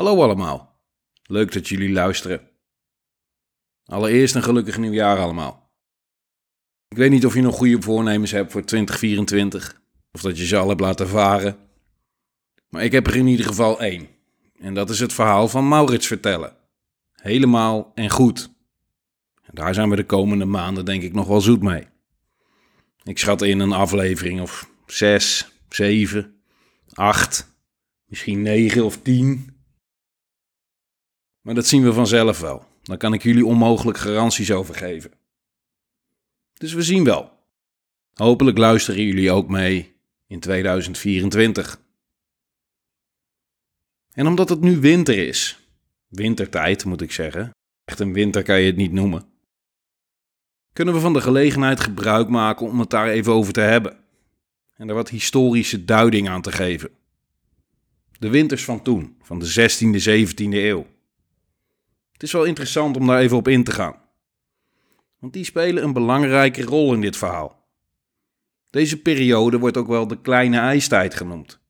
Hallo allemaal. Leuk dat jullie luisteren. Allereerst een gelukkig nieuwjaar allemaal. Ik weet niet of je nog goede voornemens hebt voor 2024 of dat je ze al hebt laten varen. Maar ik heb er in ieder geval één. En dat is het verhaal van Maurits vertellen. Helemaal en goed. En daar zijn we de komende maanden denk ik nog wel zoet mee. Ik schat in een aflevering of 6, 7, 8, misschien 9 of 10. Maar dat zien we vanzelf wel. Daar kan ik jullie onmogelijk garanties over geven. Dus we zien wel. Hopelijk luisteren jullie ook mee in 2024. En omdat het nu winter is, wintertijd moet ik zeggen, echt een winter kan je het niet noemen, kunnen we van de gelegenheid gebruik maken om het daar even over te hebben en er wat historische duiding aan te geven. De winters van toen, van de 16e, 17e eeuw. Het is wel interessant om daar even op in te gaan. Want die spelen een belangrijke rol in dit verhaal. Deze periode wordt ook wel de kleine ijstijd genoemd.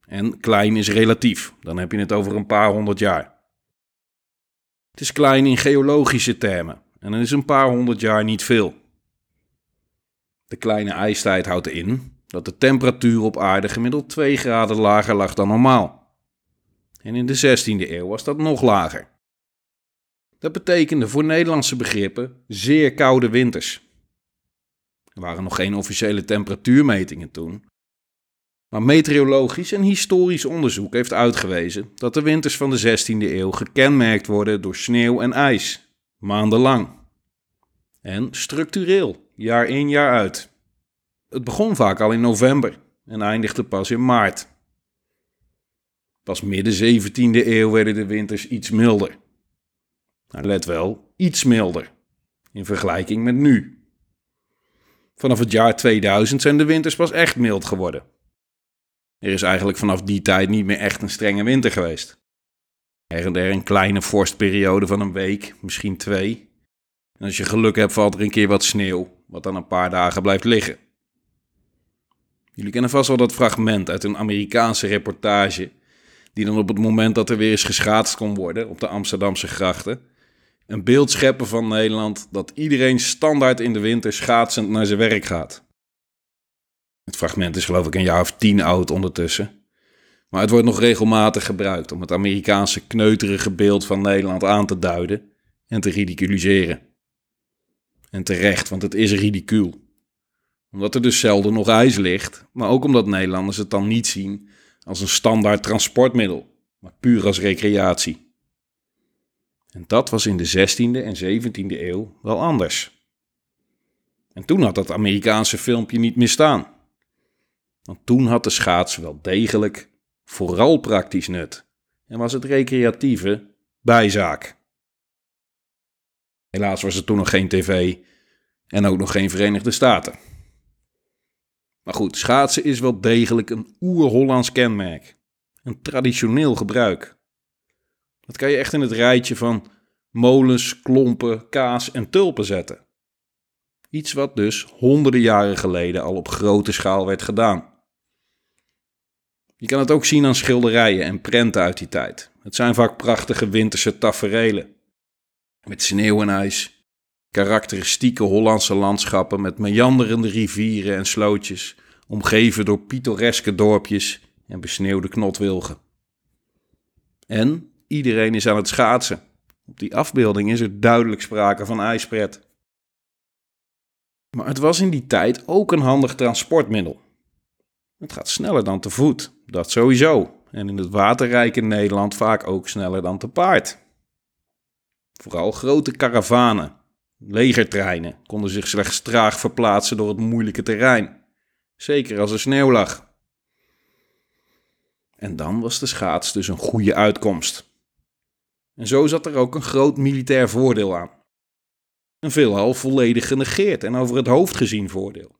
En klein is relatief, dan heb je het over een paar honderd jaar. Het is klein in geologische termen en dan is een paar honderd jaar niet veel. De kleine ijstijd houdt in dat de temperatuur op aarde gemiddeld 2 graden lager lag dan normaal. En in de 16e eeuw was dat nog lager. Dat betekende voor Nederlandse begrippen zeer koude winters. Er waren nog geen officiële temperatuurmetingen toen. Maar meteorologisch en historisch onderzoek heeft uitgewezen dat de winters van de 16e eeuw gekenmerkt worden door sneeuw en ijs, maandenlang. En structureel, jaar in jaar uit. Het begon vaak al in november en eindigde pas in maart. Pas midden 17e eeuw werden de winters iets milder. Nou, let wel, iets milder in vergelijking met nu. Vanaf het jaar 2000 zijn de winters pas echt mild geworden. Er is eigenlijk vanaf die tijd niet meer echt een strenge winter geweest. Er en der een kleine vorstperiode van een week, misschien twee. En als je geluk hebt, valt er een keer wat sneeuw, wat dan een paar dagen blijft liggen. Jullie kennen vast wel dat fragment uit een Amerikaanse reportage, die dan op het moment dat er weer eens geschaatst kon worden op de Amsterdamse grachten, een beeld scheppen van Nederland dat iedereen standaard in de winter schaatsend naar zijn werk gaat. Het fragment is geloof ik een jaar of tien oud ondertussen. Maar het wordt nog regelmatig gebruikt om het Amerikaanse kneuterige beeld van Nederland aan te duiden en te ridiculiseren. En terecht, want het is ridicuul. Omdat er dus zelden nog ijs ligt, maar ook omdat Nederlanders het dan niet zien als een standaard transportmiddel, maar puur als recreatie. En dat was in de 16e en 17e eeuw wel anders. En toen had dat Amerikaanse filmpje niet meer staan. Want toen had de schaats wel degelijk vooral praktisch nut en was het recreatieve bijzaak. Helaas was er toen nog geen tv en ook nog geen Verenigde Staten. Maar goed, schaatsen is wel degelijk een oer-Hollands kenmerk. Een traditioneel gebruik. Dat kan je echt in het rijtje van molens, klompen, kaas en tulpen zetten. Iets wat dus honderden jaren geleden al op grote schaal werd gedaan. Je kan het ook zien aan schilderijen en prenten uit die tijd. Het zijn vaak prachtige winterse taferelen. Met sneeuw en ijs, karakteristieke Hollandse landschappen met meanderende rivieren en slootjes, omgeven door pittoreske dorpjes en besneeuwde knotwilgen. En Iedereen is aan het schaatsen. Op die afbeelding is er duidelijk sprake van ijspret. Maar het was in die tijd ook een handig transportmiddel. Het gaat sneller dan te voet, dat sowieso. En in het waterrijke Nederland vaak ook sneller dan te paard. Vooral grote karavanen, legertreinen konden zich slechts traag verplaatsen door het moeilijke terrein. Zeker als er sneeuw lag. En dan was de schaats dus een goede uitkomst. En zo zat er ook een groot militair voordeel aan. Een veelal volledig genegeerd en over het hoofd gezien voordeel.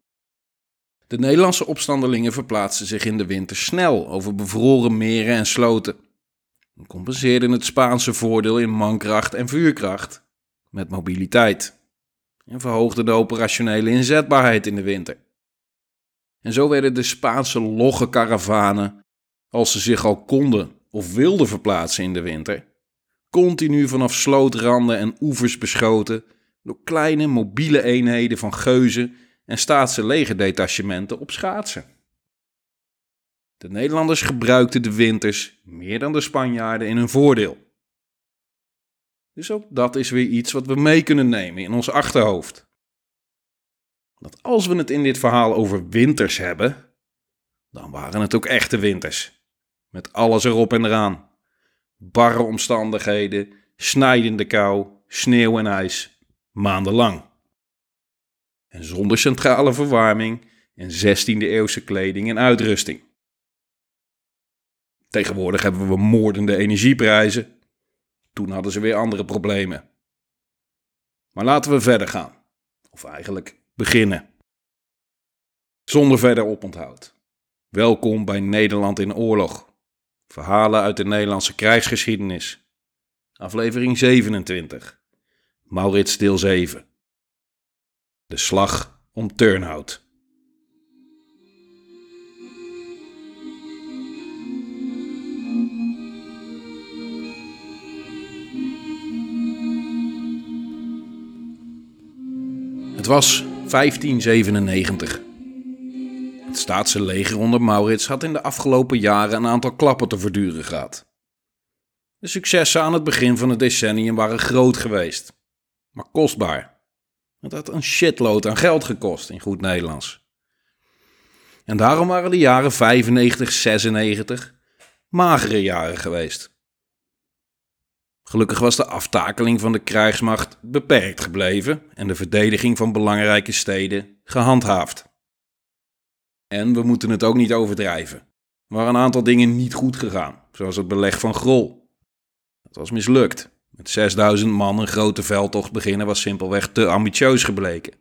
De Nederlandse opstandelingen verplaatsten zich in de winter snel over bevroren meren en sloten. En compenseerden het Spaanse voordeel in mankracht en vuurkracht met mobiliteit. En verhoogden de operationele inzetbaarheid in de winter. En zo werden de Spaanse logge karavanen, als ze zich al konden of wilde verplaatsen in de winter, continu vanaf slootranden en oevers beschoten door kleine mobiele eenheden van geuzen en staatse legerdetachementen op schaatsen. De Nederlanders gebruikten de winters meer dan de Spanjaarden in hun voordeel. Dus ook dat is weer iets wat we mee kunnen nemen in ons achterhoofd. Dat als we het in dit verhaal over winters hebben, dan waren het ook echte winters. Met alles erop en eraan. Barre omstandigheden, snijdende kou, sneeuw en ijs, maandenlang. En zonder centrale verwarming en 16e eeuwse kleding en uitrusting. Tegenwoordig hebben we moordende energieprijzen. Toen hadden ze weer andere problemen. Maar laten we verder gaan. Of eigenlijk beginnen. Zonder verder oponthoud. Welkom bij Nederland in oorlog. Verhalen uit de Nederlandse krijgsgeschiedenis. Aflevering 27. Maurits deel 7. De slag om Turnhout. Het was 1597. Het staatse leger onder Maurits had in de afgelopen jaren een aantal klappen te verduren gehad. De successen aan het begin van het decennium waren groot geweest, maar kostbaar. Het had een shitload aan geld gekost in goed Nederlands. En daarom waren de jaren 95, 96 magere jaren geweest. Gelukkig was de aftakeling van de krijgsmacht beperkt gebleven en de verdediging van belangrijke steden gehandhaafd. En we moeten het ook niet overdrijven. Er waren een aantal dingen niet goed gegaan, zoals het beleg van Grol. Dat was mislukt. Met 6000 man een grote veldtocht beginnen was simpelweg te ambitieus gebleken.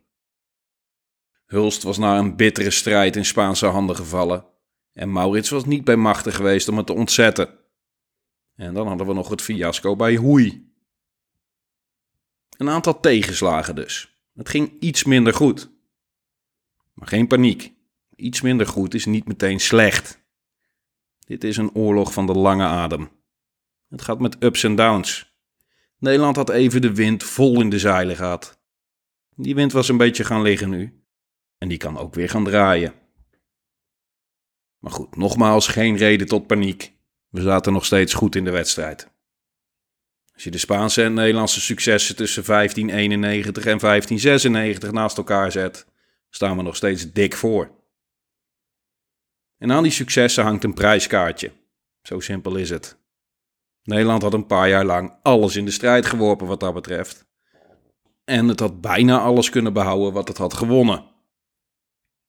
Hulst was na een bittere strijd in Spaanse handen gevallen en Maurits was niet bij machten geweest om het te ontzetten. En dan hadden we nog het fiasco bij Hoei. Een aantal tegenslagen dus. Het ging iets minder goed. Maar geen paniek. Iets minder goed is niet meteen slecht. Dit is een oorlog van de lange adem. Het gaat met ups en downs. Nederland had even de wind vol in de zeilen gehad. Die wind was een beetje gaan liggen nu. En die kan ook weer gaan draaien. Maar goed, nogmaals geen reden tot paniek. We zaten nog steeds goed in de wedstrijd. Als je de Spaanse en Nederlandse successen tussen 1591 en 1596 naast elkaar zet, staan we nog steeds dik voor. En aan die successen hangt een prijskaartje. Zo simpel is het. Nederland had een paar jaar lang alles in de strijd geworpen wat dat betreft. En het had bijna alles kunnen behouden wat het had gewonnen.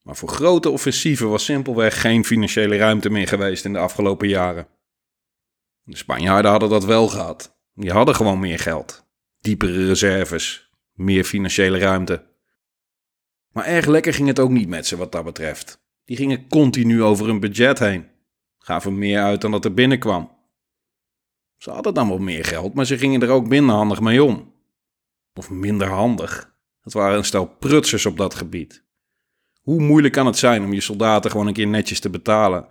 Maar voor grote offensieven was simpelweg geen financiële ruimte meer geweest in de afgelopen jaren. De Spanjaarden hadden dat wel gehad. Die hadden gewoon meer geld, diepere reserves, meer financiële ruimte. Maar erg lekker ging het ook niet met ze wat dat betreft. Die gingen continu over hun budget heen. Gaven meer uit dan dat er binnenkwam. Ze hadden dan wel meer geld, maar ze gingen er ook minder handig mee om. Of minder handig. Het waren een stel prutsers op dat gebied. Hoe moeilijk kan het zijn om je soldaten gewoon een keer netjes te betalen?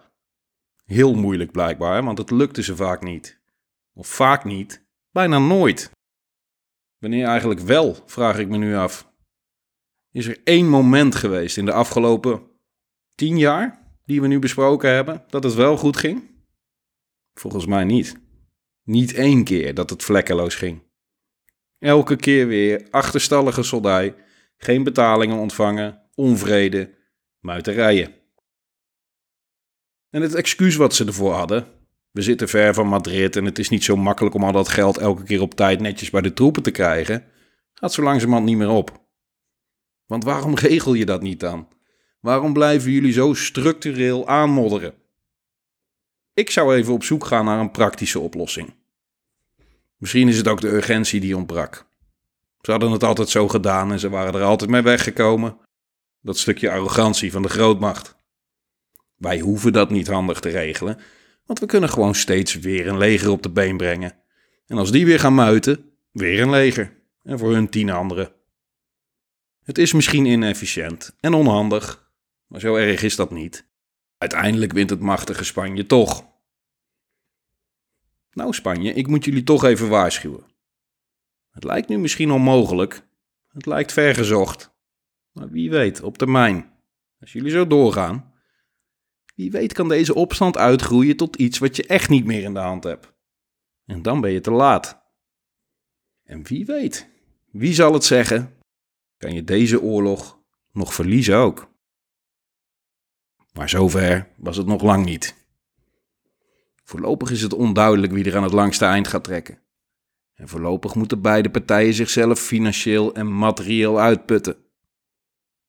Heel moeilijk blijkbaar, want het lukte ze vaak niet. Of vaak niet, bijna nooit. Wanneer eigenlijk wel, vraag ik me nu af. Is er één moment geweest in de afgelopen tien jaar, die we nu besproken hebben, dat het wel goed ging? Volgens mij niet. Niet één keer dat het vlekkeloos ging. Elke keer weer achterstallige soldij, geen betalingen ontvangen, onvrede, muiterijen. En het excuus wat ze ervoor hadden, we zitten ver van Madrid en het is niet zo makkelijk om al dat geld elke keer op tijd netjes bij de troepen te krijgen, gaat zo langzamerhand niet meer op. Want waarom regel je dat niet dan? Waarom blijven jullie zo structureel aanmodderen? Ik zou even op zoek gaan naar een praktische oplossing. Misschien is het ook de urgentie die ontbrak. Ze hadden het altijd zo gedaan en ze waren er altijd mee weggekomen. Dat stukje arrogantie van de grootmacht. Wij hoeven dat niet handig te regelen, want we kunnen gewoon steeds weer een leger op de been brengen. En als die weer gaan muiten, weer een leger. En voor hun tien anderen. Het is misschien inefficiënt en onhandig, maar zo erg is dat niet. Uiteindelijk wint het machtige Spanje toch. Nou Spanje, ik moet jullie toch even waarschuwen. Het lijkt nu misschien onmogelijk, het lijkt vergezocht, maar wie weet, op termijn, als jullie zo doorgaan, wie weet kan deze opstand uitgroeien tot iets wat je echt niet meer in de hand hebt. En dan ben je te laat. En wie weet, wie zal het zeggen, kan je deze oorlog nog verliezen ook. Maar zover was het nog lang niet. Voorlopig is het onduidelijk wie er aan het langste eind gaat trekken. En voorlopig moeten beide partijen zichzelf financieel en materieel uitputten.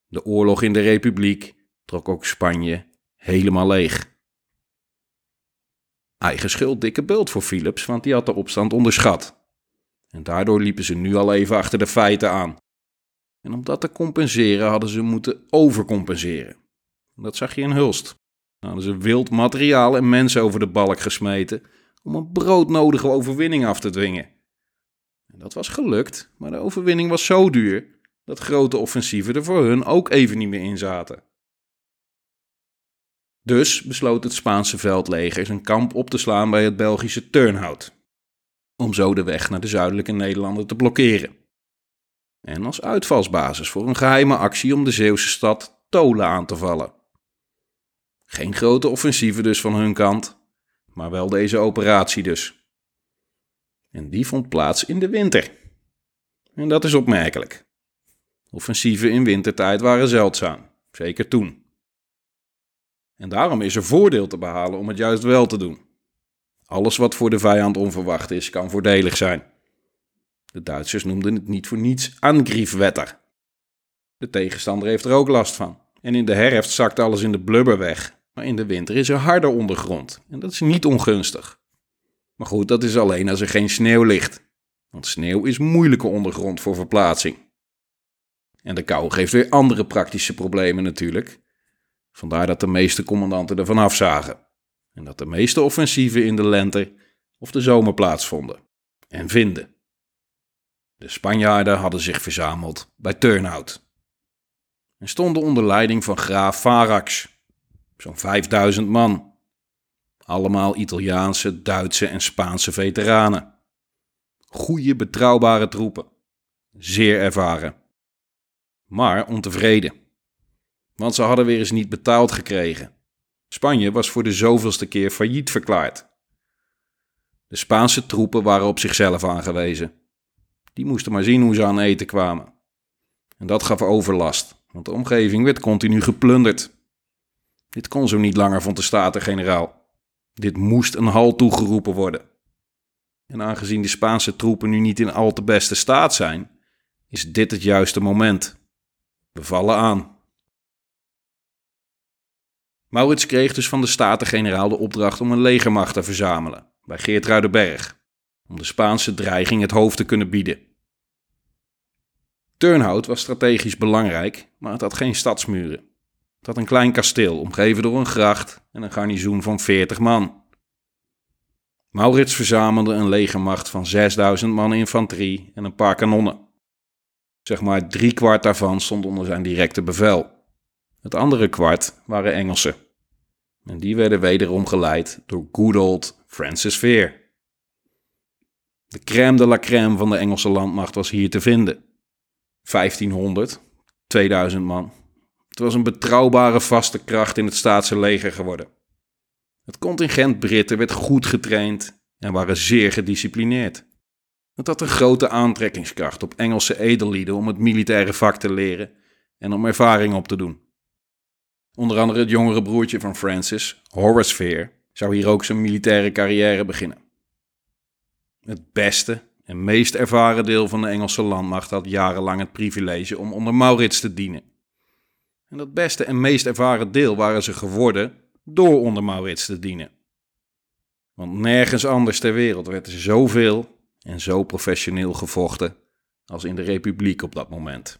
De oorlog in de Republiek trok ook Spanje helemaal leeg. Eigen schuld dikke bult voor Philips, want die had de opstand onderschat. En daardoor liepen ze nu al even achter de feiten aan. En om dat te compenseren hadden ze moeten overcompenseren. Dat zag je in Hulst. Hadden ze wild materiaal en mensen over de balk gesmeten om een broodnodige overwinning af te dwingen. En dat was gelukt, maar de overwinning was zo duur dat grote offensieven er voor hun ook even niet meer in zaten. Dus besloot het Spaanse veldleger zijn kamp op te slaan bij het Belgische Turnhout, om zo de weg naar de zuidelijke Nederlanden te blokkeren. En als uitvalsbasis voor een geheime actie om de Zeeuwse stad Tolen aan te vallen. Geen grote offensieven dus van hun kant, maar wel deze operatie dus. En die vond plaats in de winter. En dat is opmerkelijk. Offensieven in wintertijd waren zeldzaam, zeker toen. En daarom is er voordeel te behalen om het juist wel te doen. Alles wat voor de vijand onverwacht is, kan voordelig zijn. De Duitsers noemden het niet voor niets Angriefwetter. De tegenstander heeft er ook last van. En in de herfst zakt alles in de blubber weg. Maar in de winter is er harder ondergrond. En dat is niet ongunstig. Maar goed, dat is alleen als er geen sneeuw ligt. Want sneeuw is moeilijke ondergrond voor verplaatsing. En de kou geeft weer andere praktische problemen natuurlijk. Vandaar dat de meeste commandanten ervan afzagen. En dat de meeste offensieven in de lente of de zomer plaatsvonden. En vinden. De Spanjaarden hadden zich verzameld bij Turnhout. En stonden onder leiding van graaf Varax. Zo'n 5000 man. Allemaal Italiaanse, Duitse en Spaanse veteranen. Goede, betrouwbare troepen. Zeer ervaren. Maar ontevreden. Want ze hadden weer eens niet betaald gekregen. Spanje was voor de zoveelste keer failliet verklaard. De Spaanse troepen waren op zichzelf aangewezen. Die moesten maar zien hoe ze aan eten kwamen. En dat gaf overlast, want de omgeving werd continu geplunderd. Dit kon zo niet langer, vond de Staten-generaal. Dit moest een halt toegeroepen worden. En aangezien de Spaanse troepen nu niet in al te beste staat zijn, is dit het juiste moment. We vallen aan. Maurits kreeg dus van de Staten-generaal de opdracht om een legermacht te verzamelen bij Geertruidenberg, om de Spaanse dreiging het hoofd te kunnen bieden. Turnhout was strategisch belangrijk, maar het had geen stadsmuren. Het had een klein kasteel, omgeven door een gracht en een garnizoen van 40 man. Maurits verzamelde een legermacht van 6000 man infanterie en een paar kanonnen. Zeg maar drie kwart daarvan stond onder zijn directe bevel. Het andere kwart waren Engelsen. En die werden wederom geleid door good old Francis Vere. De crème de la crème van de Engelse landmacht was hier te vinden. 1500, 2000 man. Het was een betrouwbare vaste kracht in het staatse leger geworden. Het contingent Britten werd goed getraind en waren zeer gedisciplineerd. Het had een grote aantrekkingskracht op Engelse edellieden om het militaire vak te leren en om ervaring op te doen. Onder andere het jongere broertje van Francis, Horace Vere, zou hier ook zijn militaire carrière beginnen. Het beste en meest ervaren deel van de Engelse landmacht had jarenlang het privilege om onder Maurits te dienen. En dat beste en meest ervaren deel waren ze geworden door onder Maurits te dienen. Want nergens anders ter wereld werd er zoveel en zo professioneel gevochten als in de Republiek op dat moment.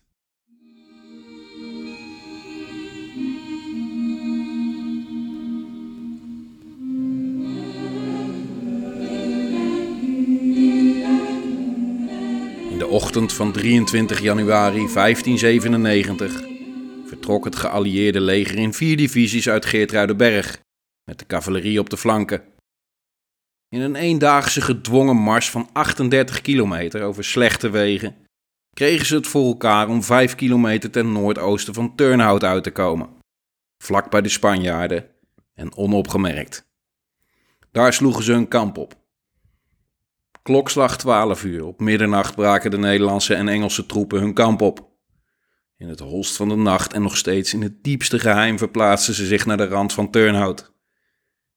In de ochtend van 23 januari 1597 vertrok het geallieerde leger in vier divisies uit Geertruidenberg, met de cavalerie op de flanken. In een eendaagse gedwongen mars van 38 kilometer over slechte wegen kregen ze het voor elkaar om 5 kilometer ten noordoosten van Turnhout uit te komen, vlak bij de Spanjaarden en onopgemerkt. Daar sloegen ze hun kamp op. Klokslag 12 uur, op middernacht braken de Nederlandse en Engelse troepen hun kamp op. In het holst van de nacht en nog steeds in het diepste geheim verplaatsten ze zich naar de rand van Turnhout.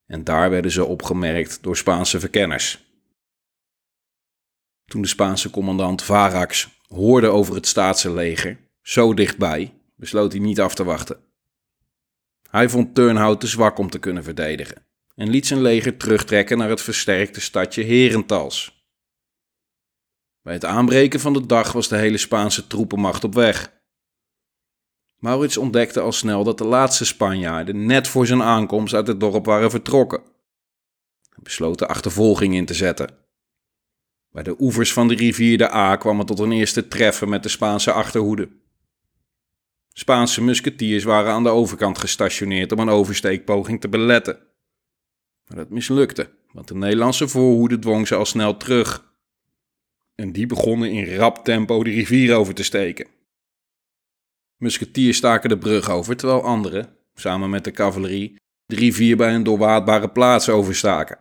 En daar werden ze opgemerkt door Spaanse verkenners. Toen de Spaanse commandant Varax hoorde over het staatse leger, zo dichtbij, besloot hij niet af te wachten. Hij vond Turnhout te zwak om te kunnen verdedigen en liet zijn leger terugtrekken naar het versterkte stadje Herentals. Bij het aanbreken van de dag was de hele Spaanse troepenmacht op weg. Maurits ontdekte al snel dat de laatste Spanjaarden net voor zijn aankomst uit het dorp waren vertrokken. Hij besloot de achtervolging in te zetten. Bij de oevers van de rivier de A kwam het tot een eerste treffen met de Spaanse achterhoede. Spaanse musketiers waren aan de overkant gestationeerd om een oversteekpoging te beletten. Maar dat mislukte, want de Nederlandse voorhoede dwong ze al snel terug. En die begonnen in rap tempo de rivier over te steken. Musketiers staken de brug over, terwijl anderen, samen met de cavalerie, de rivier bij een doorwaadbare plaats overstaken.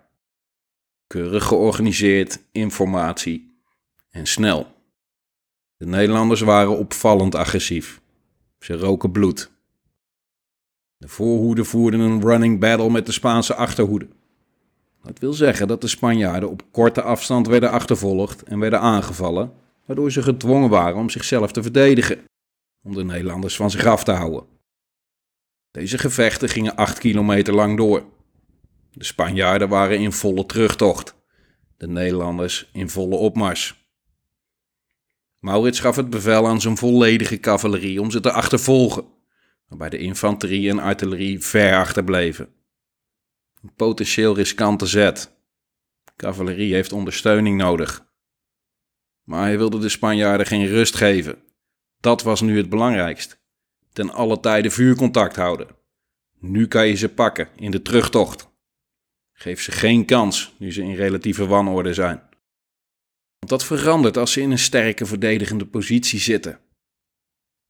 Keurig georganiseerd, informatie en snel. De Nederlanders waren opvallend agressief. Ze roken bloed. De voorhoede voerden een running battle met de Spaanse achterhoede. Dat wil zeggen dat de Spanjaarden op korte afstand werden achtervolgd en werden aangevallen, waardoor ze gedwongen waren om zichzelf te verdedigen om de Nederlanders van zich af te houden. Deze gevechten gingen acht kilometer lang door. De Spanjaarden waren in volle terugtocht, de Nederlanders in volle opmars. Maurits gaf het bevel aan zijn volledige cavalerie om ze te achtervolgen, waarbij de infanterie en artillerie ver achterbleven. Een potentieel riskante zet. cavalerie heeft ondersteuning nodig. Maar hij wilde de Spanjaarden geen rust geven dat was nu het belangrijkst. Ten alle tijde vuurcontact houden. Nu kan je ze pakken in de terugtocht. Geef ze geen kans nu ze in relatieve wanorde zijn. Want dat verandert als ze in een sterke verdedigende positie zitten.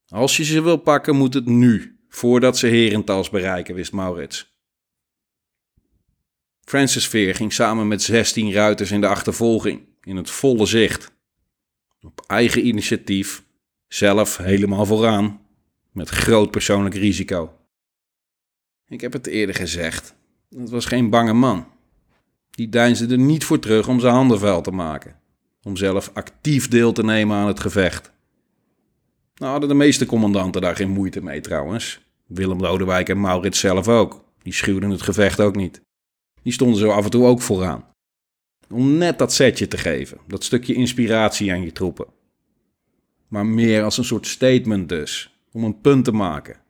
Als je ze wil pakken, moet het nu, voordat ze herentals bereiken, wist Maurits. Francis Veer ging samen met 16 ruiters in de achtervolging, in het volle zicht. Op eigen initiatief zelf helemaal vooraan, met groot persoonlijk risico. Ik heb het eerder gezegd, het was geen bange man. Die deinsde er niet voor terug om zijn handen vuil te maken, om zelf actief deel te nemen aan het gevecht. Nou hadden de meeste commandanten daar geen moeite mee trouwens. Willem Lodewijk en Maurits zelf ook. Die schuwden het gevecht ook niet. Die stonden zo af en toe ook vooraan. Om net dat setje te geven, dat stukje inspiratie aan je troepen maar meer als een soort statement dus, om een punt te maken.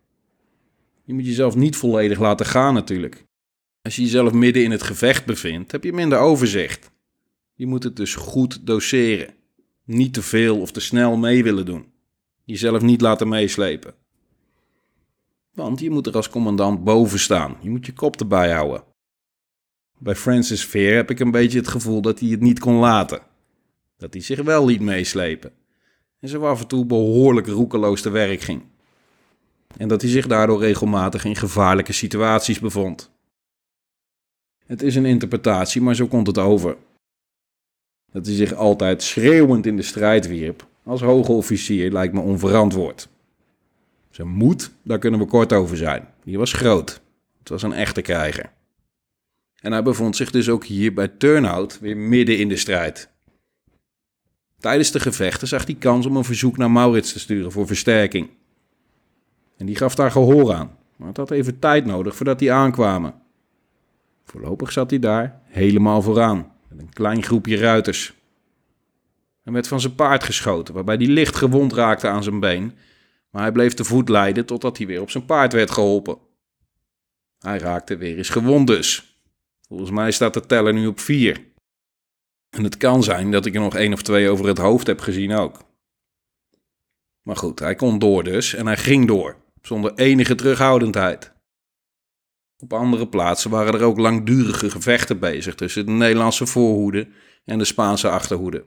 Je moet jezelf niet volledig laten gaan natuurlijk. Als je jezelf midden in het gevecht bevindt, heb je minder overzicht. Je moet het dus goed doseren. Niet te veel of te snel mee willen doen. Jezelf niet laten meeslepen. Want je moet er als commandant boven staan. Je moet je kop erbij houden. Bij Francis Veer heb ik een beetje het gevoel dat hij het niet kon laten. Dat hij zich wel liet meeslepen en zo af en toe behoorlijk roekeloos te werk ging. En dat hij zich daardoor regelmatig in gevaarlijke situaties bevond. Het is een interpretatie, maar zo komt het over. Dat hij zich altijd schreeuwend in de strijd wierp, als hoge officier, lijkt me onverantwoord. Zijn moed, daar kunnen we kort over zijn. Die was groot. Het was een echte krijger. En hij bevond zich dus ook hier bij Turnhout weer midden in de strijd. Tijdens de gevechten zag hij kans om een verzoek naar Maurits te sturen voor versterking. En die gaf daar gehoor aan, maar het had even tijd nodig voordat die aankwamen. Voorlopig zat hij daar, helemaal vooraan, met een klein groepje ruiters. Hij werd van zijn paard geschoten, waarbij hij licht gewond raakte aan zijn been, maar hij bleef te voet leiden totdat hij weer op zijn paard werd geholpen. Hij raakte weer eens gewond dus. Volgens mij staat de teller nu op vier. En het kan zijn dat ik er nog één of twee over het hoofd heb gezien ook. Maar goed, hij kon door dus en hij ging door, zonder enige terughoudendheid. Op andere plaatsen waren er ook langdurige gevechten bezig tussen de Nederlandse voorhoede en de Spaanse achterhoede.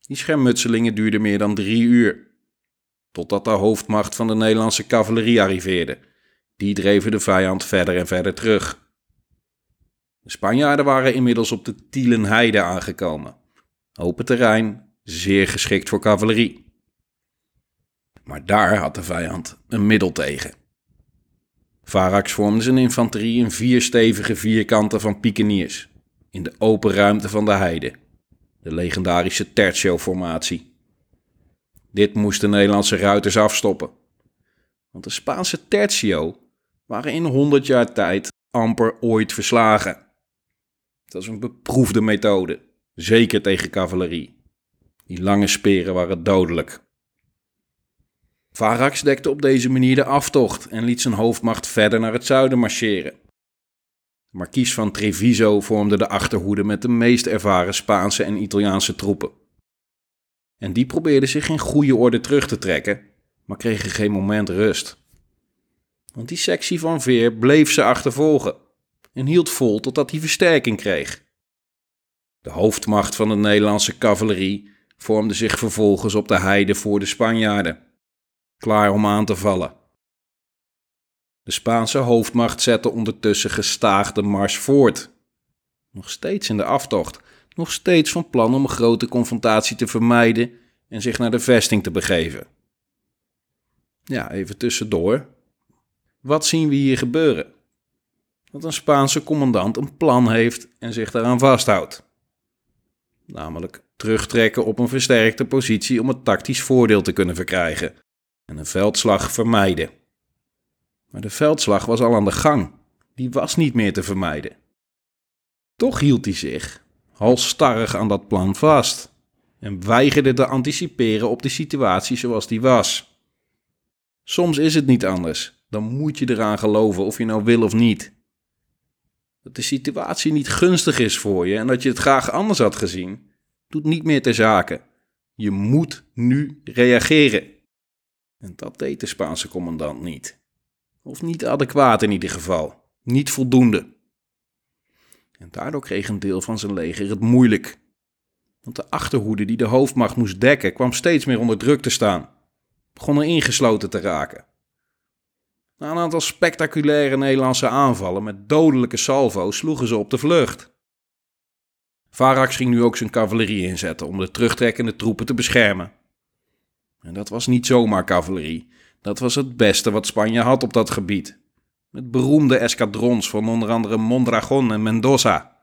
Die schermutselingen duurden meer dan drie uur, totdat de hoofdmacht van de Nederlandse cavalerie arriveerde. Die dreven de vijand verder en verder terug. De Spanjaarden waren inmiddels op de Tielenheide aangekomen. Open terrein, zeer geschikt voor cavalerie. Maar daar had de vijand een middel tegen. Varax vormde zijn infanterie in vier stevige vierkanten van pikeniers, in de open ruimte van de heide, de legendarische tertio-formatie. Dit moesten de Nederlandse ruiters afstoppen, want de Spaanse tertio waren in 100 jaar tijd amper ooit verslagen. Dat is een beproefde methode, zeker tegen cavalerie. Die lange speren waren dodelijk. Varax dekte op deze manier de aftocht en liet zijn hoofdmacht verder naar het zuiden marcheren. De markies van Treviso vormde de achterhoede met de meest ervaren Spaanse en Italiaanse troepen. En die probeerden zich in goede orde terug te trekken, maar kregen geen moment rust. Want die sectie van Veer bleef ze achtervolgen en hield vol totdat hij versterking kreeg. De hoofdmacht van de Nederlandse cavalerie vormde zich vervolgens op de heide voor de Spanjaarden klaar om aan te vallen. De Spaanse hoofdmacht zette ondertussen gestaag de mars voort. Nog steeds in de aftocht, nog steeds van plan om een grote confrontatie te vermijden en zich naar de vesting te begeven. Ja, even tussendoor. Wat zien we hier gebeuren? Dat een Spaanse commandant een plan heeft en zich daaraan vasthoudt. Namelijk terugtrekken op een versterkte positie om het tactisch voordeel te kunnen verkrijgen en een veldslag vermijden. Maar de veldslag was al aan de gang. Die was niet meer te vermijden. Toch hield hij zich, halstarrig aan dat plan vast, en weigerde te anticiperen op de situatie zoals die was. Soms is het niet anders, dan moet je eraan geloven of je nou wil of niet. Dat de situatie niet gunstig is voor je en dat je het graag anders had gezien, doet niet meer ter zake. Je moet nu reageren. En dat deed de Spaanse commandant niet. Of niet adequaat in ieder geval. Niet voldoende. En daardoor kreeg een deel van zijn leger het moeilijk. Want de achterhoede die de hoofdmacht moest dekken kwam steeds meer onder druk te staan. Begon er ingesloten te raken. Na een aantal spectaculaire Nederlandse aanvallen met dodelijke salvo's sloegen ze op de vlucht. Varax ging nu ook zijn cavalerie inzetten om de terugtrekkende troepen te beschermen. En dat was niet zomaar cavalerie. Dat was het beste wat Spanje had op dat gebied. Met beroemde escadrons van onder andere Mondragon en Mendoza.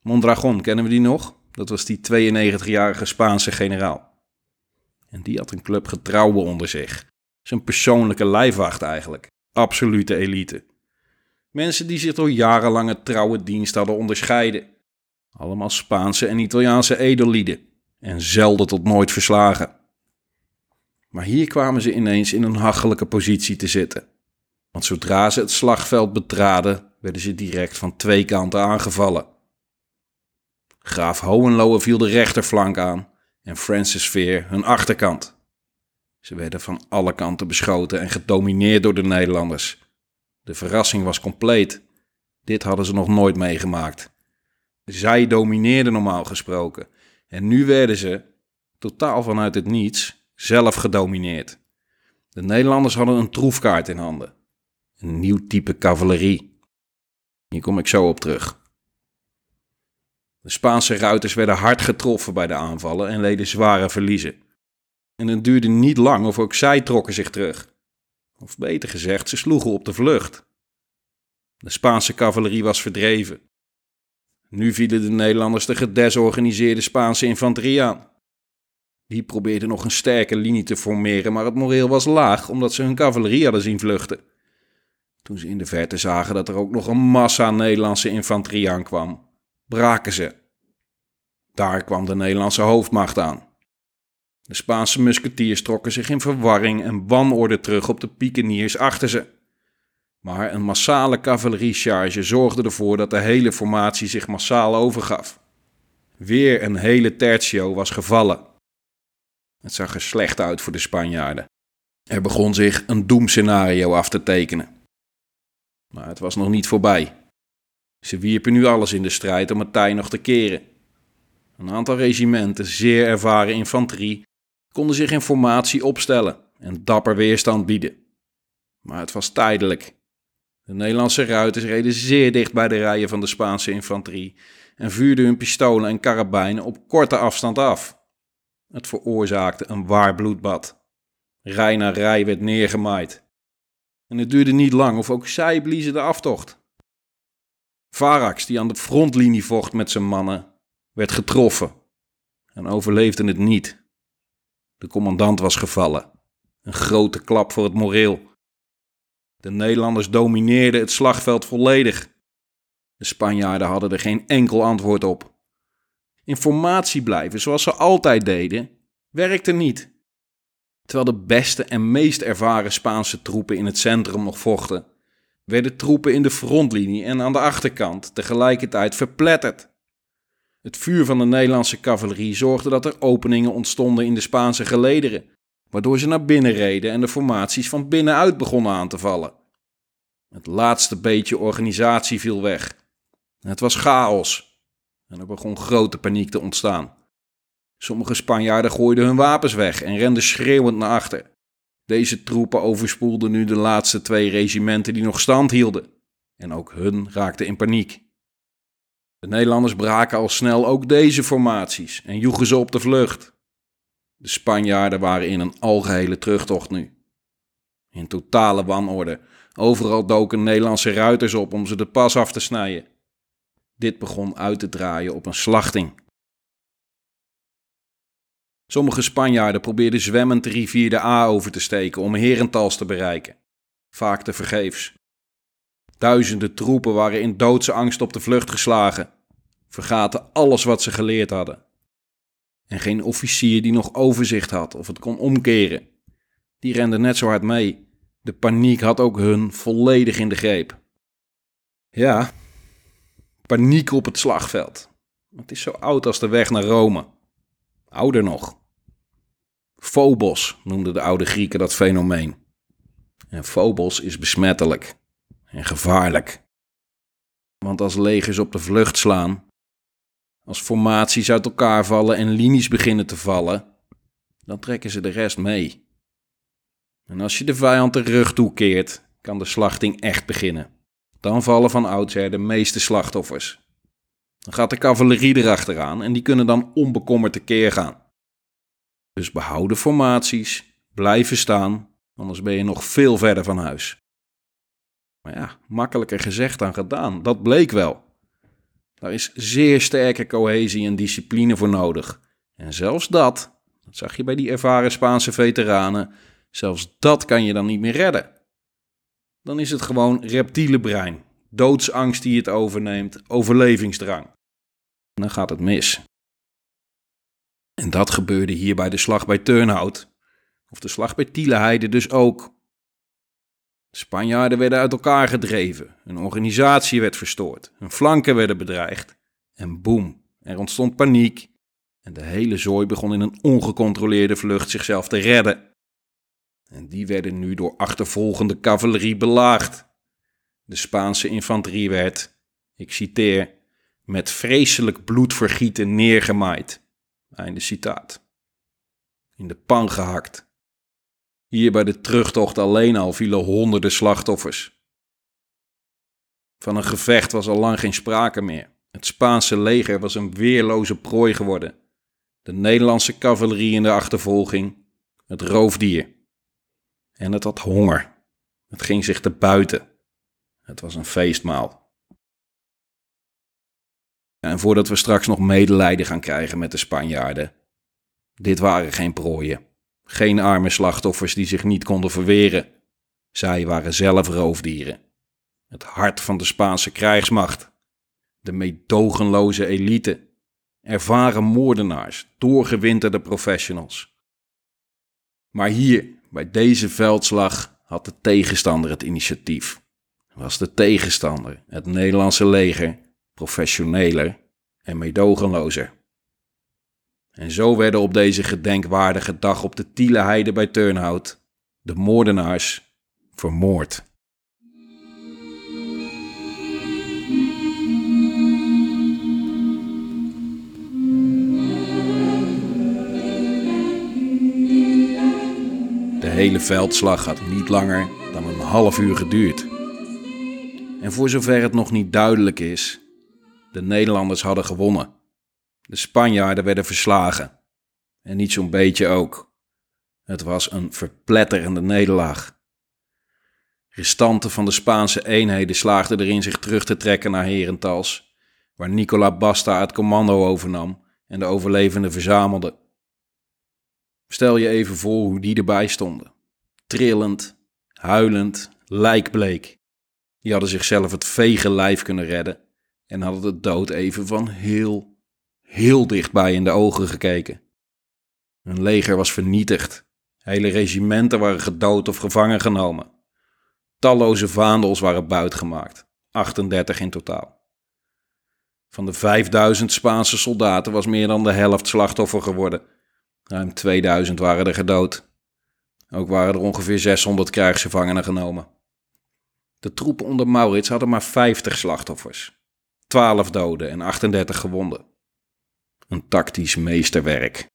Mondragon, kennen we die nog? Dat was die 92-jarige Spaanse generaal. En die had een club getrouwen onder zich. Zijn persoonlijke lijfwacht eigenlijk. Absolute elite. Mensen die zich door jarenlange trouwe dienst hadden onderscheiden. Allemaal Spaanse en Italiaanse edellieden. En zelden tot nooit verslagen. Maar hier kwamen ze ineens in een hachelijke positie te zitten. Want zodra ze het slagveld betraden, werden ze direct van twee kanten aangevallen. Graaf Hohenlohe viel de rechterflank aan en Francis Veer hun achterkant. Ze werden van alle kanten beschoten en gedomineerd door de Nederlanders. De verrassing was compleet. Dit hadden ze nog nooit meegemaakt. Zij domineerden normaal gesproken. En nu werden ze, totaal vanuit het niets, zelf gedomineerd. De Nederlanders hadden een troefkaart in handen. Een nieuw type cavalerie. Hier kom ik zo op terug. De Spaanse ruiters werden hard getroffen bij de aanvallen en leden zware verliezen. En het duurde niet lang of ook zij trokken zich terug. Of beter gezegd, ze sloegen op de vlucht. De Spaanse cavalerie was verdreven. Nu vielen de Nederlanders de gedesorganiseerde Spaanse infanterie aan. Die probeerden nog een sterke linie te formeren, maar het moreel was laag omdat ze hun cavalerie hadden zien vluchten. Toen ze in de verte zagen dat er ook nog een massa Nederlandse infanterie aankwam, braken ze. Daar kwam de Nederlandse hoofdmacht aan. De Spaanse musketiers trokken zich in verwarring en wanorde terug op de pikeniers achter ze. Maar een massale cavalerie-charge zorgde ervoor dat de hele formatie zich massaal overgaf. Weer een hele tertio was gevallen. Het zag er slecht uit voor de Spanjaarden. Er begon zich een doemscenario af te tekenen. Maar het was nog niet voorbij. Ze wierpen nu alles in de strijd om het tij nog te keren. Een aantal regimenten, zeer ervaren infanterie, konden zich in formatie opstellen en dapper weerstand bieden. Maar het was tijdelijk. De Nederlandse ruiters reden zeer dicht bij de rijen van de Spaanse infanterie en vuurden hun pistolen en karabijnen op korte afstand af. Het veroorzaakte een waar bloedbad. Rij na rij werd neergemaaid. En het duurde niet lang of ook zij bliezen de aftocht. Varax, die aan de frontlinie vocht met zijn mannen, werd getroffen en overleefde het niet. De commandant was gevallen. Een grote klap voor het moreel. De Nederlanders domineerden het slagveld volledig. De Spanjaarden hadden er geen enkel antwoord op. Informatie blijven zoals ze altijd deden, werkte niet. Terwijl de beste en meest ervaren Spaanse troepen in het centrum nog vochten, werden troepen in de frontlinie en aan de achterkant tegelijkertijd verpletterd. Het vuur van de Nederlandse cavalerie zorgde dat er openingen ontstonden in de Spaanse gelederen, waardoor ze naar binnen reden en de formaties van binnenuit begonnen aan te vallen. Het laatste beetje organisatie viel weg. Het was chaos en er begon grote paniek te ontstaan. Sommige Spanjaarden gooiden hun wapens weg en renden schreeuwend naar achter. Deze troepen overspoelden nu de laatste twee regimenten die nog stand hielden. En ook hun raakten in paniek. De Nederlanders braken al snel ook deze formaties en joegen ze op de vlucht. De Spanjaarden waren in een algehele terugtocht nu. In totale wanorde. Overal doken Nederlandse ruiters op om ze de pas af te snijden. Dit begon uit te draaien op een slachting. Sommige Spanjaarden probeerden zwemmend de rivier de A over te steken om Herentals te bereiken. Vaak te vergeefs. Duizenden troepen waren in doodse angst op de vlucht geslagen, vergaten alles wat ze geleerd hadden. En geen officier die nog overzicht had of het kon omkeren. Die rende net zo hard mee. De paniek had ook hun volledig in de greep. Ja, paniek op het slagveld. Het is zo oud als de weg naar Rome. Ouder nog. Phobos noemden de oude Grieken dat fenomeen. En Phobos is besmettelijk en gevaarlijk. Want als legers op de vlucht slaan, als formaties uit elkaar vallen en linies beginnen te vallen, dan trekken ze de rest mee. En als je de vijand de rug toekeert, kan de slachting echt beginnen. Dan vallen van oudsher de meeste slachtoffers. Dan gaat de cavalerie erachteraan en die kunnen dan onbekommerd tekeer gaan. Dus behouden formaties, blijven staan, anders ben je nog veel verder van huis. Maar ja, makkelijker gezegd dan gedaan, dat bleek wel. Daar is zeer sterke cohesie en discipline voor nodig. En zelfs dat, dat zag je bij die ervaren Spaanse veteranen, zelfs dat kan je dan niet meer redden. Dan is het gewoon reptiele brein, doodsangst die het overneemt, overlevingsdrang. Dan gaat het mis. En dat gebeurde hier bij de slag bij Turnhout, of de slag bij Tieleheide dus ook. De Spanjaarden werden uit elkaar gedreven, hun organisatie werd verstoord, hun flanken werden bedreigd. En boem, er ontstond paniek en de hele zooi begon in een ongecontroleerde vlucht zichzelf te redden. En die werden nu door achtervolgende cavalerie belaagd. De Spaanse infanterie werd, ik citeer, met vreselijk bloedvergieten neergemaaid. Einde citaat. In de pan gehakt. Hier bij de terugtocht alleen al vielen honderden slachtoffers. Van een gevecht was al lang geen sprake meer. Het Spaanse leger was een weerloze prooi geworden. De Nederlandse cavalerie in de achtervolging, het roofdier. En het had honger. Het ging zich te buiten. Het was een feestmaal. En voordat we straks nog medelijden gaan krijgen met de Spanjaarden. Dit waren geen prooien. Geen arme slachtoffers die zich niet konden verweren. Zij waren zelf roofdieren. Het hart van de Spaanse krijgsmacht. De meedogenloze elite. Ervaren moordenaars, doorgewinterde professionals. Maar hier, bij deze veldslag, had de tegenstander het initiatief. Was de tegenstander, het Nederlandse leger, professioneler en meedogenlozer. En zo werden op deze gedenkwaardige dag op de Tieleheide bij Turnhout de moordenaars vermoord. De hele veldslag had niet langer dan een half uur geduurd. En voor zover het nog niet duidelijk is, de Nederlanders hadden gewonnen. De Spanjaarden werden verslagen. En niet zo'n beetje ook. Het was een verpletterende nederlaag. Restanten van de Spaanse eenheden slaagden erin zich terug te trekken naar Herentals, waar Nicola Basta het commando overnam en de overlevenden verzamelde. Stel je even voor hoe die erbij stonden. Trillend, huilend, lijkbleek. Die hadden zichzelf het vege lijf kunnen redden en hadden de dood even van heel, heel dichtbij in de ogen gekeken. Hun leger was vernietigd. Hele regimenten waren gedood of gevangen genomen. Talloze vaandels waren buitgemaakt, 38 in totaal. Van de 5000 Spaanse soldaten was meer dan de helft slachtoffer geworden. Ruim 2000 waren er gedood. Ook waren er ongeveer 600 krijgsgevangenen genomen. De troepen onder Maurits hadden maar 50 slachtoffers, 12 doden en 38 gewonden. Een tactisch meesterwerk.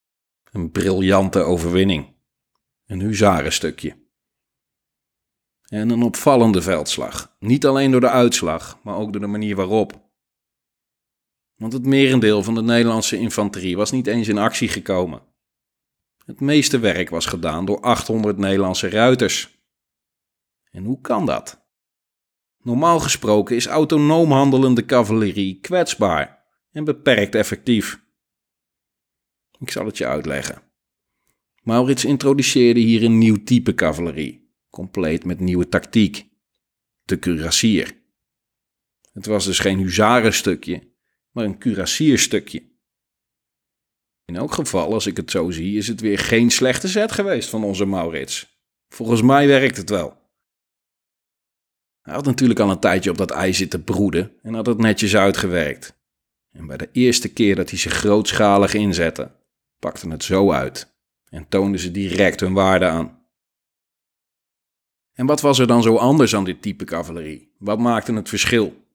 Een briljante overwinning. Een huzarenstukje. En een opvallende veldslag. Niet alleen door de uitslag, maar ook door de manier waarop. Want het merendeel van de Nederlandse infanterie was niet eens in actie gekomen. Het meeste werk was gedaan door 800 Nederlandse ruiters. En hoe kan dat? Normaal gesproken is autonoom handelende cavalerie kwetsbaar en beperkt effectief. Ik zal het je uitleggen. Maurits introduceerde hier een nieuw type cavalerie, compleet met nieuwe tactiek. De cuirassier. Het was dus geen huzarenstukje, maar een cuirassierstukje. In elk geval, als ik het zo zie, is het weer geen slechte zet geweest van onze Maurits. Volgens mij werkt het wel. Hij had natuurlijk al een tijdje op dat ijs zitten broeden en had het netjes uitgewerkt. En bij de eerste keer dat hij zich grootschalig inzette, pakte het zo uit en toonden ze direct hun waarde aan. En wat was er dan zo anders aan dit type cavalerie? Wat maakte het verschil?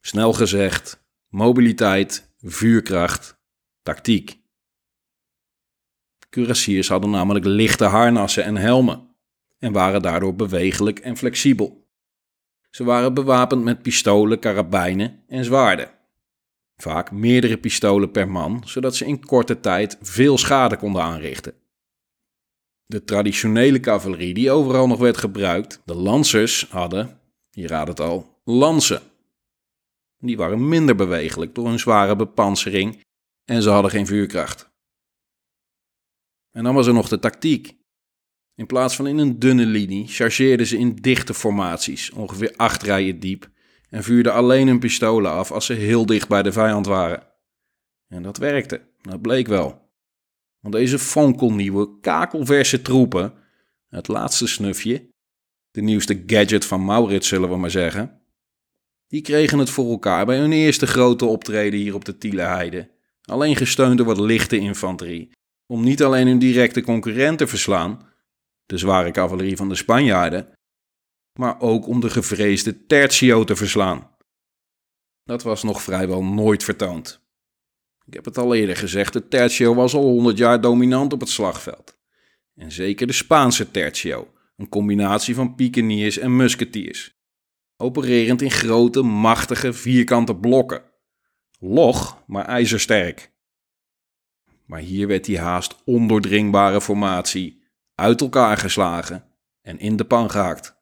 Snel gezegd, mobiliteit, vuurkracht, tactiek. Kurassiers hadden namelijk lichte harnassen en helmen en waren daardoor bewegelijk en flexibel. Ze waren bewapend met pistolen, karabijnen en zwaarden. Vaak meerdere pistolen per man, zodat ze in korte tijd veel schade konden aanrichten. De traditionele cavalerie die overal nog werd gebruikt, de lancers, hadden, je raadt het al, lansen. Die waren minder bewegelijk door hun zware bepansering en ze hadden geen vuurkracht. En dan was er nog de tactiek. In plaats van in een dunne linie chargeerden ze in dichte formaties, ongeveer acht rijen diep, en vuurden alleen hun pistolen af als ze heel dicht bij de vijand waren. En dat werkte, dat bleek wel. Want deze fonkelnieuwe, kakelverse troepen, het laatste snufje, de nieuwste gadget van Maurits zullen we maar zeggen, die kregen het voor elkaar bij hun eerste grote optreden hier op de Tielenheide alleen gesteund door wat lichte infanterie, om niet alleen hun directe concurrent te verslaan, de zware cavalerie van de Spanjaarden, maar ook om de gevreesde tertio te verslaan. Dat was nog vrijwel nooit vertoond. Ik heb het al eerder gezegd, de tertio was al honderd jaar dominant op het slagveld. En zeker de Spaanse tertio, een combinatie van pikeniers en musketiers. Opererend in grote, machtige, vierkante blokken Log, maar ijzersterk. Maar hier werd die haast ondoordringbare formatie uit elkaar geslagen en in de pan gehaakt.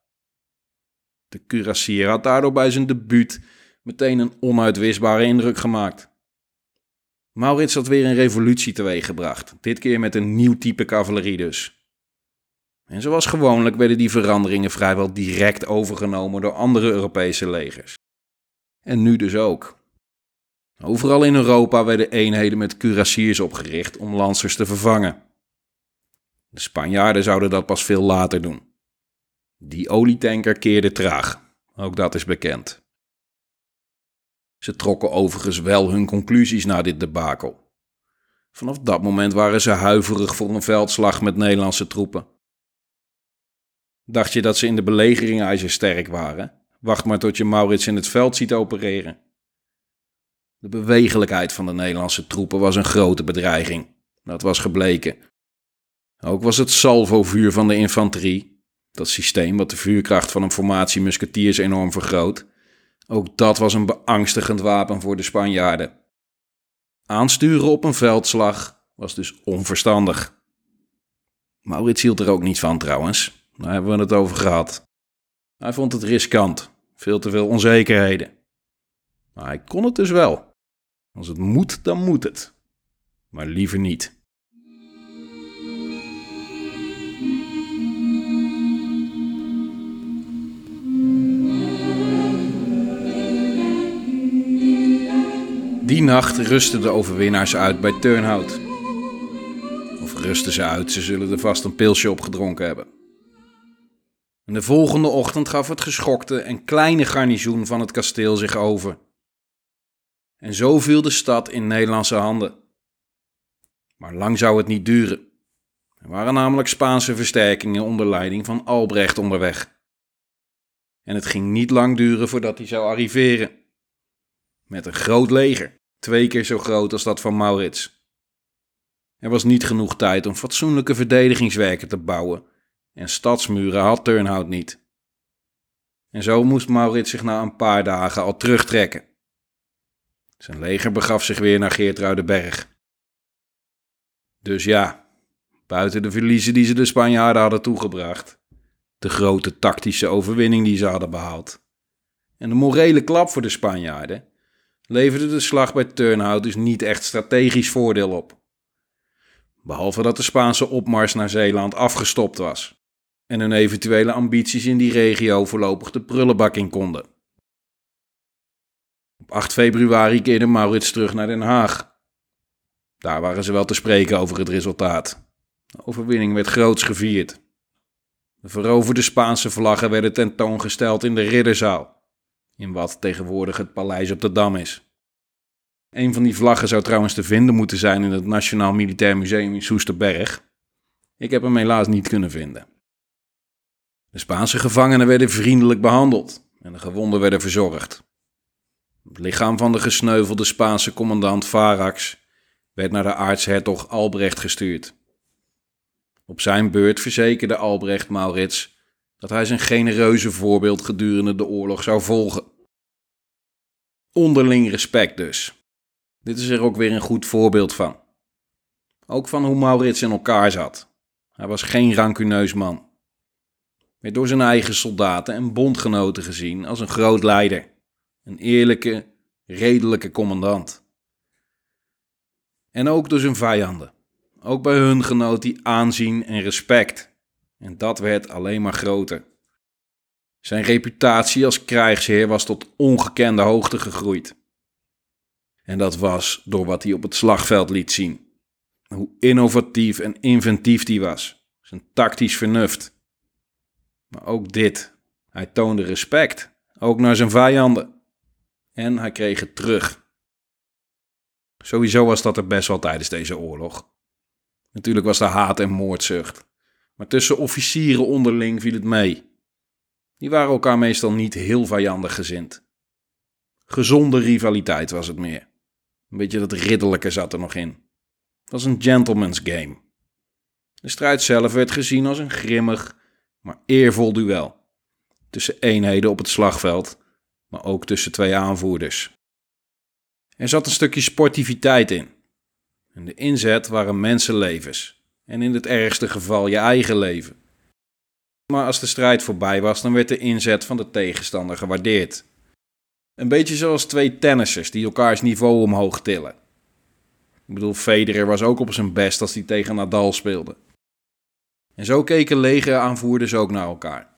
De cuirassier had daardoor bij zijn debuut meteen een onuitwisbare indruk gemaakt. Maurits had weer een revolutie teweeggebracht, dit keer met een nieuw type cavalerie dus. En zoals gewoonlijk werden die veranderingen vrijwel direct overgenomen door andere Europese legers. En nu dus ook. Overal in Europa werden eenheden met kurassiers opgericht om lancers te vervangen. De Spanjaarden zouden dat pas veel later doen. Die olietanker keerde traag, ook dat is bekend. Ze trokken overigens wel hun conclusies na dit debakel. Vanaf dat moment waren ze huiverig voor een veldslag met Nederlandse troepen. Dacht je dat ze in de belegering ijzersterk waren? Wacht maar tot je Maurits in het veld ziet opereren. De bewegelijkheid van de Nederlandse troepen was een grote bedreiging. Dat was gebleken. Ook was het salvovuur van de infanterie, dat systeem wat de vuurkracht van een formatie musketiers enorm vergroot, ook dat was een beangstigend wapen voor de Spanjaarden. Aansturen op een veldslag was dus onverstandig. Maurits hield er ook niet van trouwens, daar hebben we het over gehad. Hij vond het riskant, veel te veel onzekerheden. Maar hij kon het dus wel. Als het moet, dan moet het. Maar liever niet. Die nacht rusten de overwinnaars uit bij Turnhout. Of rusten ze uit, ze zullen er vast een pilsje op gedronken hebben. En de volgende ochtend gaf het geschokte en kleine garnizoen van het kasteel zich over. En zo viel de stad in Nederlandse handen. Maar lang zou het niet duren. Er waren namelijk Spaanse versterkingen onder leiding van Albrecht onderweg. En het ging niet lang duren voordat hij zou arriveren. Met een groot leger, twee keer zo groot als dat van Maurits. Er was niet genoeg tijd om fatsoenlijke verdedigingswerken te bouwen en stadsmuren had Turnhout niet. En zo moest Maurits zich na een paar dagen al terugtrekken. Zijn leger begaf zich weer naar Geertruidenberg. Dus ja, buiten de verliezen die ze de Spanjaarden hadden toegebracht, de grote tactische overwinning die ze hadden behaald, en de morele klap voor de Spanjaarden, leverde de slag bij Turnhout dus niet echt strategisch voordeel op. Behalve dat de Spaanse opmars naar Zeeland afgestopt was en hun eventuele ambities in die regio voorlopig de prullenbak in konden. Op 8 februari keerde Maurits terug naar Den Haag. Daar waren ze wel te spreken over het resultaat. De overwinning werd groots gevierd. De veroverde Spaanse vlaggen werden tentoongesteld in de Ridderzaal, in wat tegenwoordig het paleis op de Dam is. Een van die vlaggen zou trouwens te vinden moeten zijn in het Nationaal Militair Museum in Soesterberg. Ik heb hem helaas niet kunnen vinden. De Spaanse gevangenen werden vriendelijk behandeld en de gewonden werden verzorgd. Het lichaam van de gesneuvelde Spaanse commandant Varax werd naar de aartshertog Albrecht gestuurd. Op zijn beurt verzekerde Albrecht Maurits dat hij zijn genereuze voorbeeld gedurende de oorlog zou volgen. Onderling respect dus. Dit is er ook weer een goed voorbeeld van. Ook van hoe Maurits in elkaar zat. Hij was geen rancuneus man. Werd door zijn eigen soldaten en bondgenoten gezien als een groot leider. Een eerlijke, redelijke commandant. En ook door zijn vijanden. Ook bij hun genoot hij aanzien en respect. En dat werd alleen maar groter. Zijn reputatie als krijgsheer was tot ongekende hoogte gegroeid. En dat was door wat hij op het slagveld liet zien. Hoe innovatief en inventief hij was. Zijn tactisch vernuft. Maar ook dit. Hij toonde respect. Ook naar zijn vijanden. En hij kreeg het terug. Sowieso was dat er best wel tijdens deze oorlog. Natuurlijk was er haat en moordzucht. Maar tussen officieren onderling viel het mee. Die waren elkaar meestal niet heel vijandig gezind. Gezonde rivaliteit was het meer. Een beetje dat ridderlijke zat er nog in. Het was een gentleman's game. De strijd zelf werd gezien als een grimmig, maar eervol duel. Tussen eenheden op het slagveld, maar ook tussen twee aanvoerders. Er zat een stukje sportiviteit in. En de inzet waren mensenlevens. En in het ergste geval je eigen leven. Maar als de strijd voorbij was, dan werd de inzet van de tegenstander gewaardeerd. Een beetje zoals twee tennissers die elkaars niveau omhoog tillen. Ik bedoel, Federer was ook op zijn best als hij tegen Nadal speelde. En zo keken legeraanvoerders ook naar elkaar.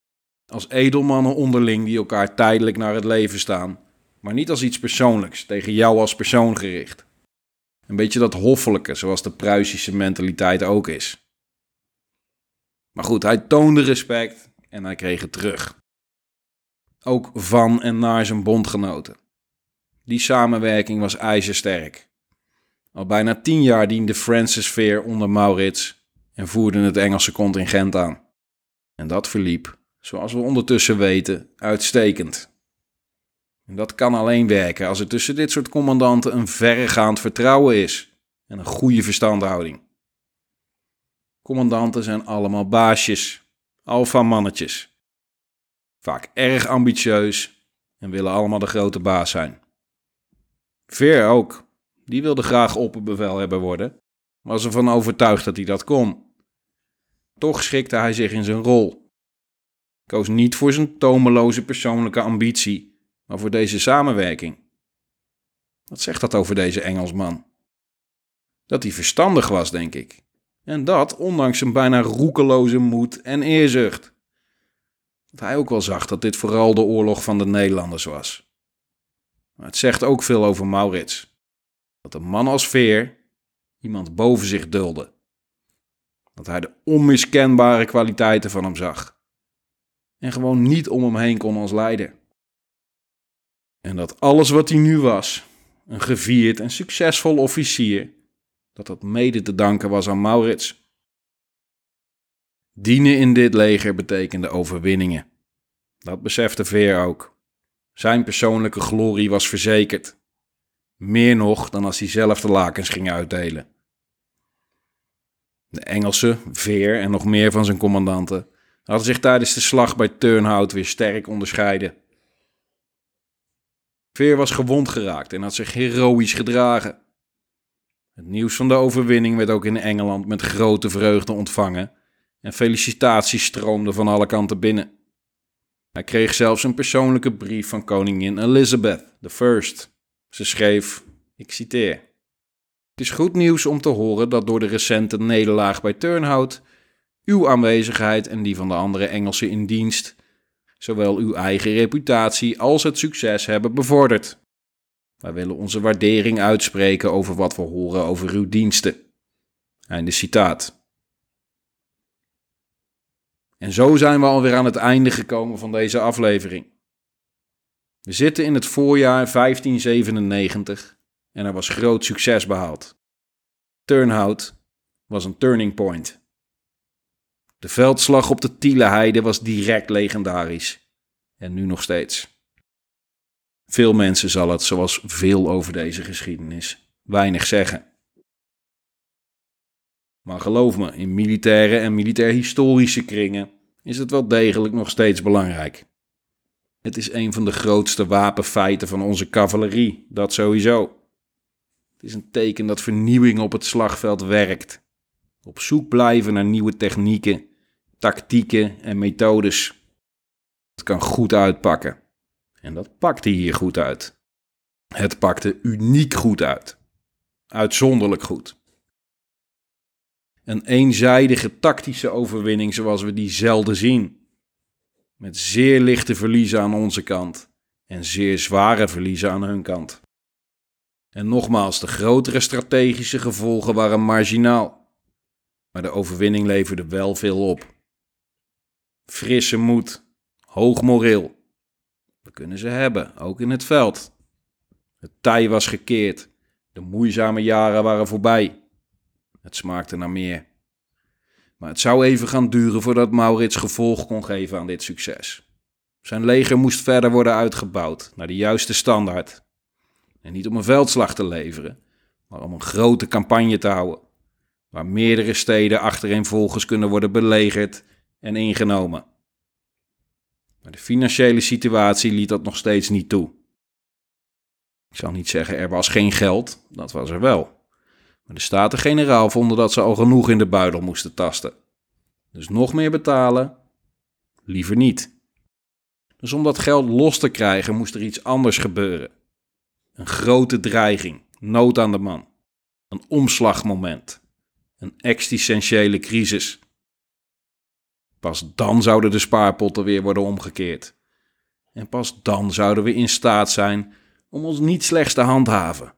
Als edelmannen onderling die elkaar tijdelijk naar het leven staan, maar niet als iets persoonlijks, tegen jou als persoon gericht. Een beetje dat hoffelijke, zoals de Pruisische mentaliteit ook is. Maar goed, hij toonde respect en hij kreeg het terug. Ook van en naar zijn bondgenoten. Die samenwerking was ijzersterk. Al bijna tien jaar diende Francis Veer onder Maurits en voerde het Engelse contingent aan. En dat verliep, zoals we ondertussen weten, uitstekend. En dat kan alleen werken als er tussen dit soort commandanten een verregaand vertrouwen is en een goede verstandhouding. Commandanten zijn allemaal baasjes, alfa-mannetjes. Vaak erg ambitieus en willen allemaal de grote baas zijn. Veer ook, die wilde graag opperbevelhebber worden, was ervan overtuigd dat hij dat kon. Toch schikte hij zich in zijn rol. Koos niet voor zijn tomeloze persoonlijke ambitie, maar voor deze samenwerking. Wat zegt dat over deze Engelsman? Dat hij verstandig was, denk ik. En dat ondanks zijn bijna roekeloze moed en eerzucht. Dat hij ook wel zag dat dit vooral de oorlog van de Nederlanders was. Maar het zegt ook veel over Maurits. Dat een man als Veer iemand boven zich dulde. Dat hij de onmiskenbare kwaliteiten van hem zag. En gewoon niet om hem heen kon als leider. En dat alles wat hij nu was, een gevierd en succesvol officier, dat dat mede te danken was aan Maurits. Dienen in dit leger betekende overwinningen. Dat besefte Veer ook. Zijn persoonlijke glorie was verzekerd. Meer nog dan als hij zelf de lakens ging uitdelen. De Engelsen, Veer en nog meer van zijn commandanten hadden zich tijdens de slag bij Turnhout weer sterk onderscheiden. Veer was gewond geraakt en had zich heroïsch gedragen. Het nieuws van de overwinning werd ook in Engeland met grote vreugde ontvangen en felicitaties stroomden van alle kanten binnen. Hij kreeg zelfs een persoonlijke brief van koningin Elizabeth I. Ze schreef, ik citeer: Het is goed nieuws om te horen dat door de recente nederlaag bij Turnhout uw aanwezigheid en die van de andere Engelsen in dienst zowel uw eigen reputatie als het succes hebben bevorderd. Wij willen onze waardering uitspreken over wat we horen over uw diensten. Einde citaat. En zo zijn we alweer aan het einde gekomen van deze aflevering. We zitten in het voorjaar 1597 en er was groot succes behaald. Turnhout was een turning point. De veldslag op de Tieleheide was direct legendarisch. En nu nog steeds. Veel mensen zal het, zoals veel over deze geschiedenis, weinig zeggen. Maar geloof me, in militaire en militair-historische kringen is het wel degelijk nog steeds belangrijk. Het is een van de grootste wapenfeiten van onze cavalerie, dat sowieso. Het is een teken dat vernieuwing op het slagveld werkt. Op zoek blijven naar nieuwe technieken, tactieken en methodes. Het kan goed uitpakken. En dat pakte hier goed uit. Het pakte uniek goed uit. Uitzonderlijk goed. Een eenzijdige tactische overwinning zoals we die zelden zien. Met zeer lichte verliezen aan onze kant en zeer zware verliezen aan hun kant. En nogmaals, de grotere strategische gevolgen waren marginaal. Maar de overwinning leverde wel veel op. Frisse moed, hoog moreel. We kunnen ze hebben, ook in het veld. Het tij was gekeerd, de moeizame jaren waren voorbij. Het smaakte naar meer. Maar het zou even gaan duren voordat Maurits gevolg kon geven aan dit succes. Zijn leger moest verder worden uitgebouwd naar de juiste standaard. En niet om een veldslag te leveren, maar om een grote campagne te houden, waar meerdere steden achtereenvolgens kunnen worden belegerd en ingenomen. Maar de financiële situatie liet dat nog steeds niet toe. Ik zal niet zeggen er was geen geld, dat was er wel. Maar de Staten-Generaal vonden dat ze al genoeg in de buidel moesten tasten. Dus nog meer betalen? Liever niet. Dus om dat geld los te krijgen moest er iets anders gebeuren. Een grote dreiging, nood aan de man. Een omslagmoment. Een existentiële crisis. Pas dan zouden de spaarpotten weer worden omgekeerd. En pas dan zouden we in staat zijn om ons niet slechts te handhaven.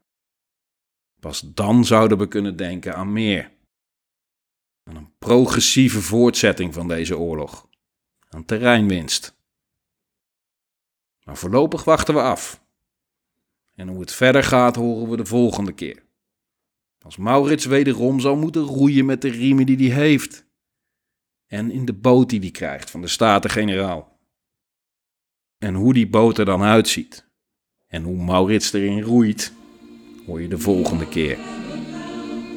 Pas dan zouden we kunnen denken aan meer. Aan een progressieve voortzetting van deze oorlog. Aan terreinwinst. Maar voorlopig wachten we af. En hoe het verder gaat horen we de volgende keer. Als Maurits wederom zal moeten roeien met de riemen die hij heeft en in de boot die hij krijgt van de Staten-Generaal. En hoe die boot er dan uitziet en hoe Maurits erin roeit, hoor je de volgende keer.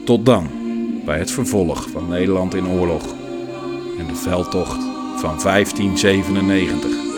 Tot dan. bij het vervolg van Nederland in oorlog en de veldtocht van 1597.